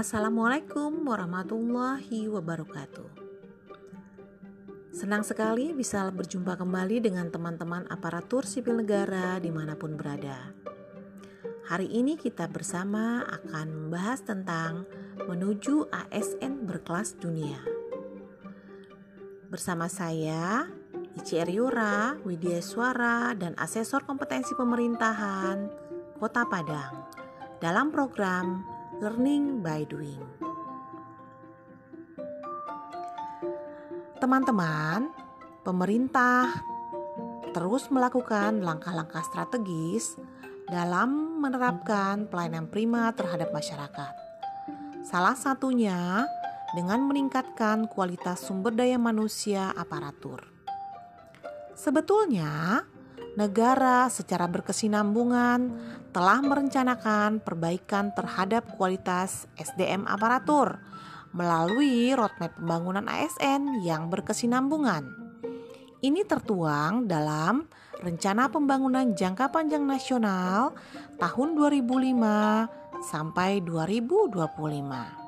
Assalamualaikum warahmatullahi wabarakatuh. Senang sekali bisa berjumpa kembali dengan teman-teman aparatur sipil negara di mana pun berada. Hari ini kita bersama akan membahas tentang menuju ASN berkelas dunia. Bersama saya, Ici Eryura, Widya Suara, dan Asesor Kompetensi Pemerintahan Kota Padang dalam program Learning by Doing. Teman-teman, pemerintah terus melakukan langkah-langkah strategis dalam menerapkan pelayanan prima terhadap masyarakat. Salah satunya dengan meningkatkan kualitas sumber daya manusia aparatur. Sebetulnya, negara secara berkesinambungan telah merencanakan perbaikan terhadap kualitas SDM aparatur melalui roadmap pembangunan ASN yang berkesinambungan. Ini tertuang dalam Rencana Pembangunan Jangka Panjang Nasional tahun 2005 sampai 2025.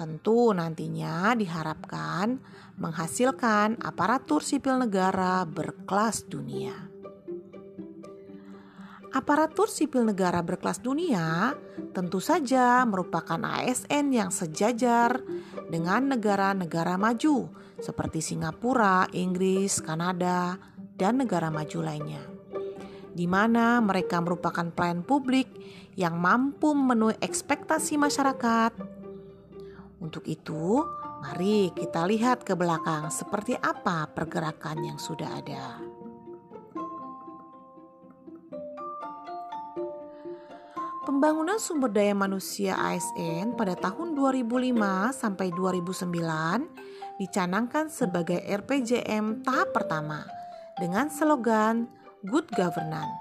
Tentu nantinya diharapkan menghasilkan aparatur sipil negara berkelas dunia. Aparatur sipil negara berkelas dunia tentu saja merupakan ASN yang sejajar dengan negara-negara maju seperti Singapura, Inggris, Kanada, dan negara maju lainnya. Di mana mereka merupakan pelayan publik yang mampu memenuhi ekspektasi masyarakat untuk itu, mari kita lihat ke belakang seperti apa pergerakan yang sudah ada. Pembangunan sumber daya manusia ASN pada tahun 2005 sampai 2009 dicanangkan sebagai RPJM tahap pertama dengan slogan Good Governance.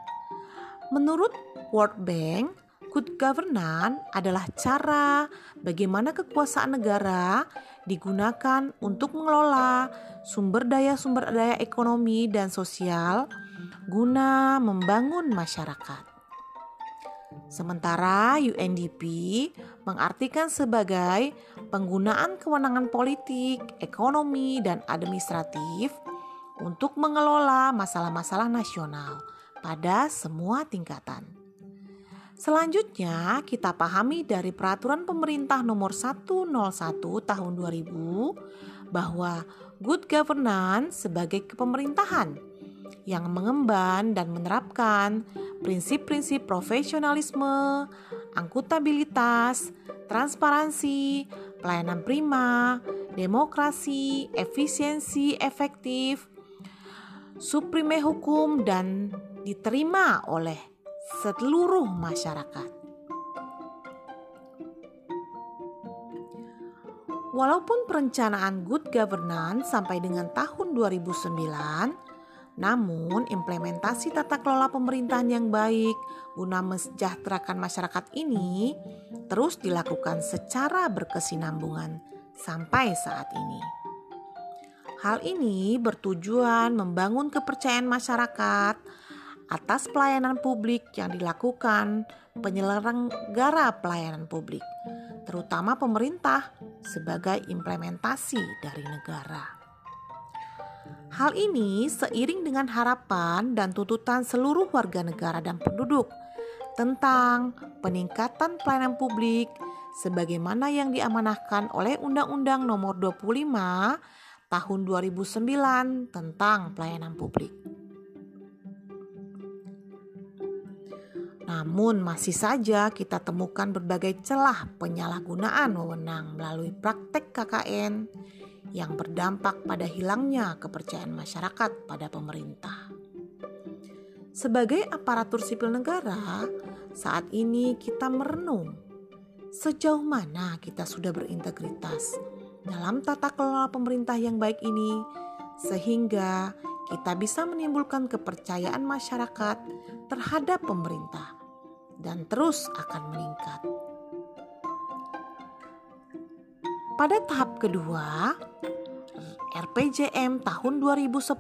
Menurut World Bank, Good governance adalah cara bagaimana kekuasaan negara digunakan untuk mengelola sumber daya-sumber daya ekonomi dan sosial guna membangun masyarakat. Sementara UNDP mengartikan sebagai penggunaan kewenangan politik, ekonomi, dan administratif untuk mengelola masalah-masalah nasional pada semua tingkatan. Selanjutnya, kita pahami dari peraturan pemerintah nomor 101 tahun 2000 bahwa good governance sebagai kepemerintahan yang mengemban dan menerapkan prinsip-prinsip profesionalisme, akuntabilitas, transparansi, pelayanan prima, demokrasi, efisiensi efektif, supreme hukum dan diterima oleh seluruh masyarakat. Walaupun perencanaan good governance sampai dengan tahun 2009, namun implementasi tata kelola pemerintahan yang baik guna mensejahterakan masyarakat ini terus dilakukan secara berkesinambungan sampai saat ini. Hal ini bertujuan membangun kepercayaan masyarakat atas pelayanan publik yang dilakukan penyelenggara pelayanan publik, terutama pemerintah, sebagai implementasi dari negara. Hal ini seiring dengan harapan dan tuntutan seluruh warga negara dan penduduk tentang peningkatan pelayanan publik sebagaimana yang diamanahkan oleh Undang-Undang Nomor 25 Tahun 2009 tentang pelayanan publik. Namun masih saja kita temukan berbagai celah penyalahgunaan wewenang melalui praktek KKN yang berdampak pada hilangnya kepercayaan masyarakat pada pemerintah. Sebagai aparatur sipil negara, saat ini kita merenung sejauh mana kita sudah berintegritas dalam tata kelola pemerintah yang baik ini sehingga kita bisa menimbulkan kepercayaan masyarakat terhadap pemerintah dan terus akan meningkat. Pada tahap kedua, RPJM tahun 2010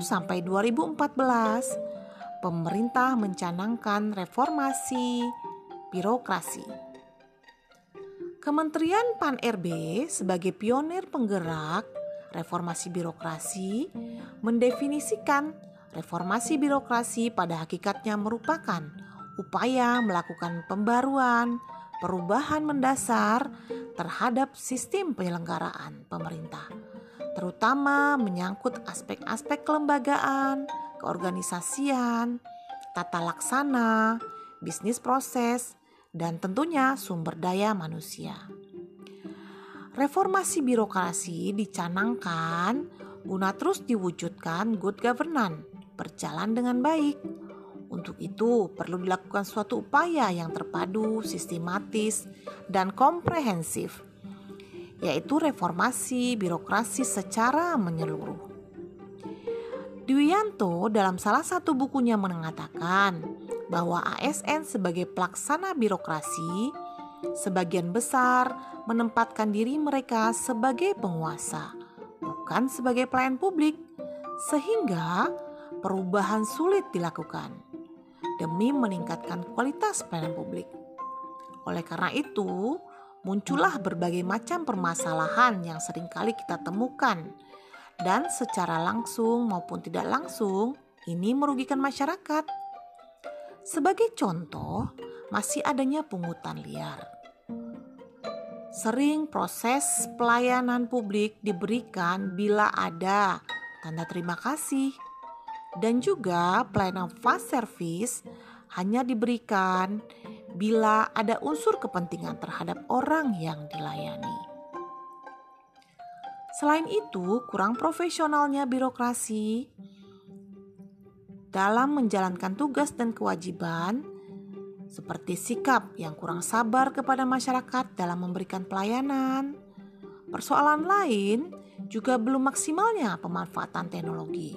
sampai 2014, pemerintah mencanangkan reformasi birokrasi. Kementerian Pan-RB sebagai pionir penggerak reformasi birokrasi mendefinisikan reformasi birokrasi pada hakikatnya merupakan upaya melakukan pembaruan, perubahan mendasar terhadap sistem penyelenggaraan pemerintah, terutama menyangkut aspek-aspek kelembagaan, keorganisasian, tata laksana, bisnis proses, dan tentunya sumber daya manusia. Reformasi birokrasi dicanangkan guna terus diwujudkan good governance berjalan dengan baik. Untuk itu, perlu dilakukan suatu upaya yang terpadu, sistematis, dan komprehensif, yaitu reformasi birokrasi secara menyeluruh. Dwianto dalam salah satu bukunya mengatakan bahwa ASN sebagai pelaksana birokrasi sebagian besar menempatkan diri mereka sebagai penguasa, bukan sebagai pelayan publik, sehingga perubahan sulit dilakukan demi meningkatkan kualitas pelayanan publik. Oleh karena itu, muncullah berbagai macam permasalahan yang sering kali kita temukan dan secara langsung maupun tidak langsung ini merugikan masyarakat. Sebagai contoh, masih adanya pungutan liar. Sering proses pelayanan publik diberikan bila ada tanda terima kasih dan juga pelayanan fast service hanya diberikan bila ada unsur kepentingan terhadap orang yang dilayani. Selain itu, kurang profesionalnya birokrasi dalam menjalankan tugas dan kewajiban, seperti sikap yang kurang sabar kepada masyarakat dalam memberikan pelayanan. Persoalan lain juga belum maksimalnya pemanfaatan teknologi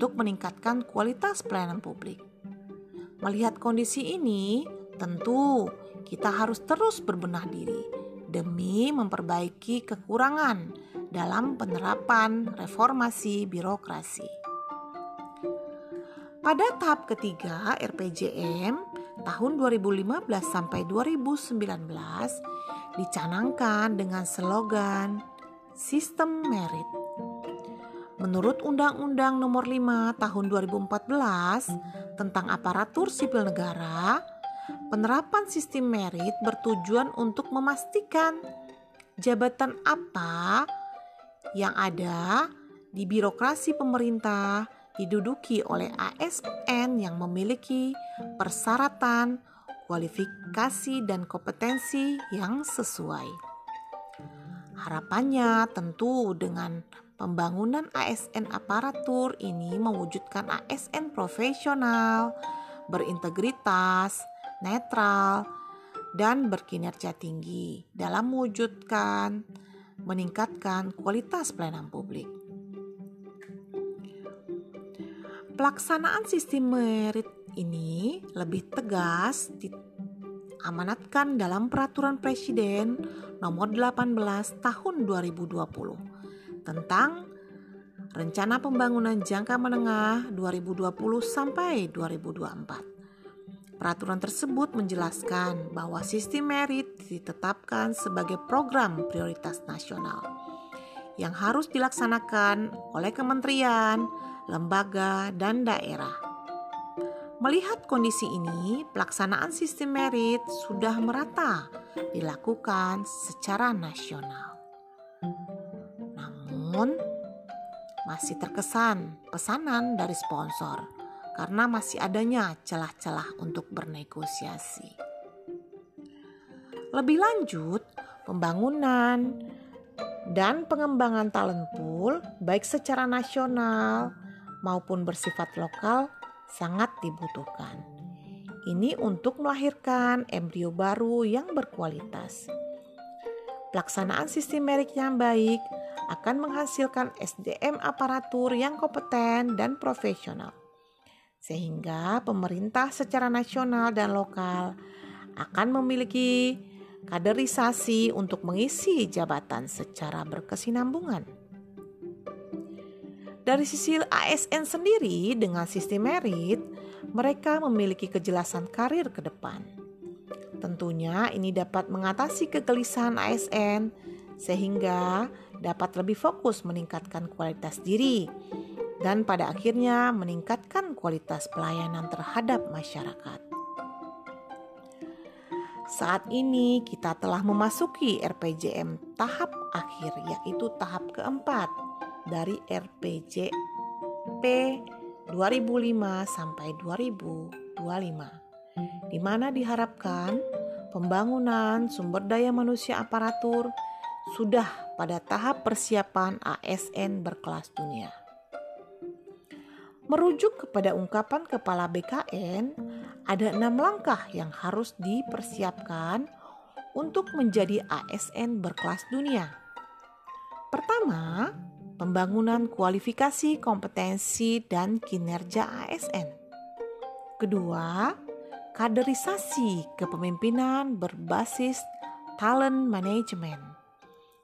untuk meningkatkan kualitas pelayanan publik. Melihat kondisi ini, tentu kita harus terus berbenah diri demi memperbaiki kekurangan dalam penerapan reformasi birokrasi. Pada tahap ketiga RPJM tahun 2015 sampai 2019 dicanangkan dengan slogan Sistem Merit. Menurut Undang-Undang Nomor 5 Tahun 2014 tentang aparatur sipil negara, penerapan sistem merit bertujuan untuk memastikan jabatan apa yang ada di birokrasi pemerintah diduduki oleh ASN yang memiliki persyaratan, kualifikasi, dan kompetensi yang sesuai. Harapannya tentu dengan pembangunan ASN aparatur ini mewujudkan ASN profesional, berintegritas, netral, dan berkinerja tinggi dalam mewujudkan meningkatkan kualitas pelayanan publik. Pelaksanaan sistem merit ini lebih tegas diamanatkan dalam peraturan presiden nomor 18 tahun 2020 tentang rencana pembangunan jangka menengah 2020 sampai 2024. Peraturan tersebut menjelaskan bahwa sistem merit ditetapkan sebagai program prioritas nasional yang harus dilaksanakan oleh kementerian, lembaga, dan daerah. Melihat kondisi ini, pelaksanaan sistem merit sudah merata dilakukan secara nasional. Namun, masih terkesan pesanan dari sponsor karena masih adanya celah-celah untuk bernegosiasi. Lebih lanjut, pembangunan dan pengembangan talent pool baik secara nasional maupun bersifat lokal sangat dibutuhkan. Ini untuk melahirkan embrio baru yang berkualitas. Pelaksanaan sistem merit yang baik akan menghasilkan SDM aparatur yang kompeten dan profesional, sehingga pemerintah secara nasional dan lokal akan memiliki kaderisasi untuk mengisi jabatan secara berkesinambungan. Dari sisi ASN sendiri dengan sistem merit, mereka memiliki kejelasan karir ke depan. Tentunya ini dapat mengatasi kegelisahan ASN sehingga dapat lebih fokus meningkatkan kualitas diri dan pada akhirnya meningkatkan kualitas pelayanan terhadap masyarakat. Saat ini kita telah memasuki RPJM tahap akhir yaitu tahap keempat dari RPJP 2005 sampai 2025 di mana diharapkan pembangunan sumber daya manusia aparatur sudah pada tahap persiapan ASN berkelas dunia. Merujuk kepada ungkapan Kepala BKN, ada enam langkah yang harus dipersiapkan untuk menjadi ASN berkelas dunia. Pertama, pembangunan kualifikasi kompetensi dan kinerja ASN. Kedua, kaderisasi kepemimpinan berbasis talent management.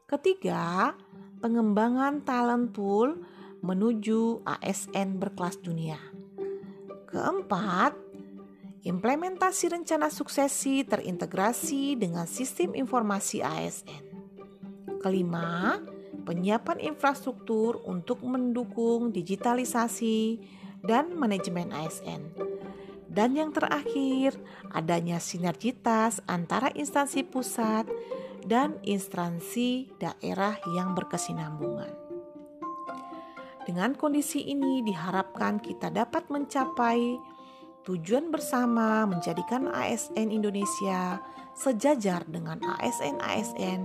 Ketiga, pengembangan talent pool menuju ASN berkelas dunia. Keempat, implementasi rencana suksesi terintegrasi dengan sistem informasi ASN. Kelima, penyiapan infrastruktur untuk mendukung digitalisasi dan manajemen ASN. Dan yang terakhir, adanya sinergitas antara instansi pusat dan instansi daerah yang berkesinambungan. Dengan kondisi ini diharapkan kita dapat mencapai tujuan bersama menjadikan ASN Indonesia sejajar dengan ASN-ASN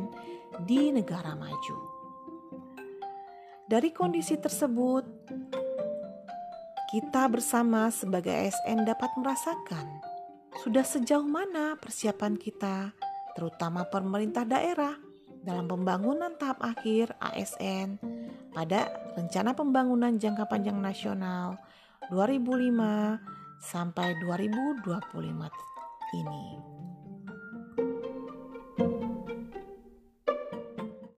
di negara maju. Dari kondisi tersebut, kita bersama sebagai ASN dapat merasakan sudah sejauh mana persiapan kita, terutama pemerintah daerah, dalam pembangunan tahap akhir ASN pada Rencana Pembangunan Jangka Panjang Nasional 2005 sampai 2025 ini.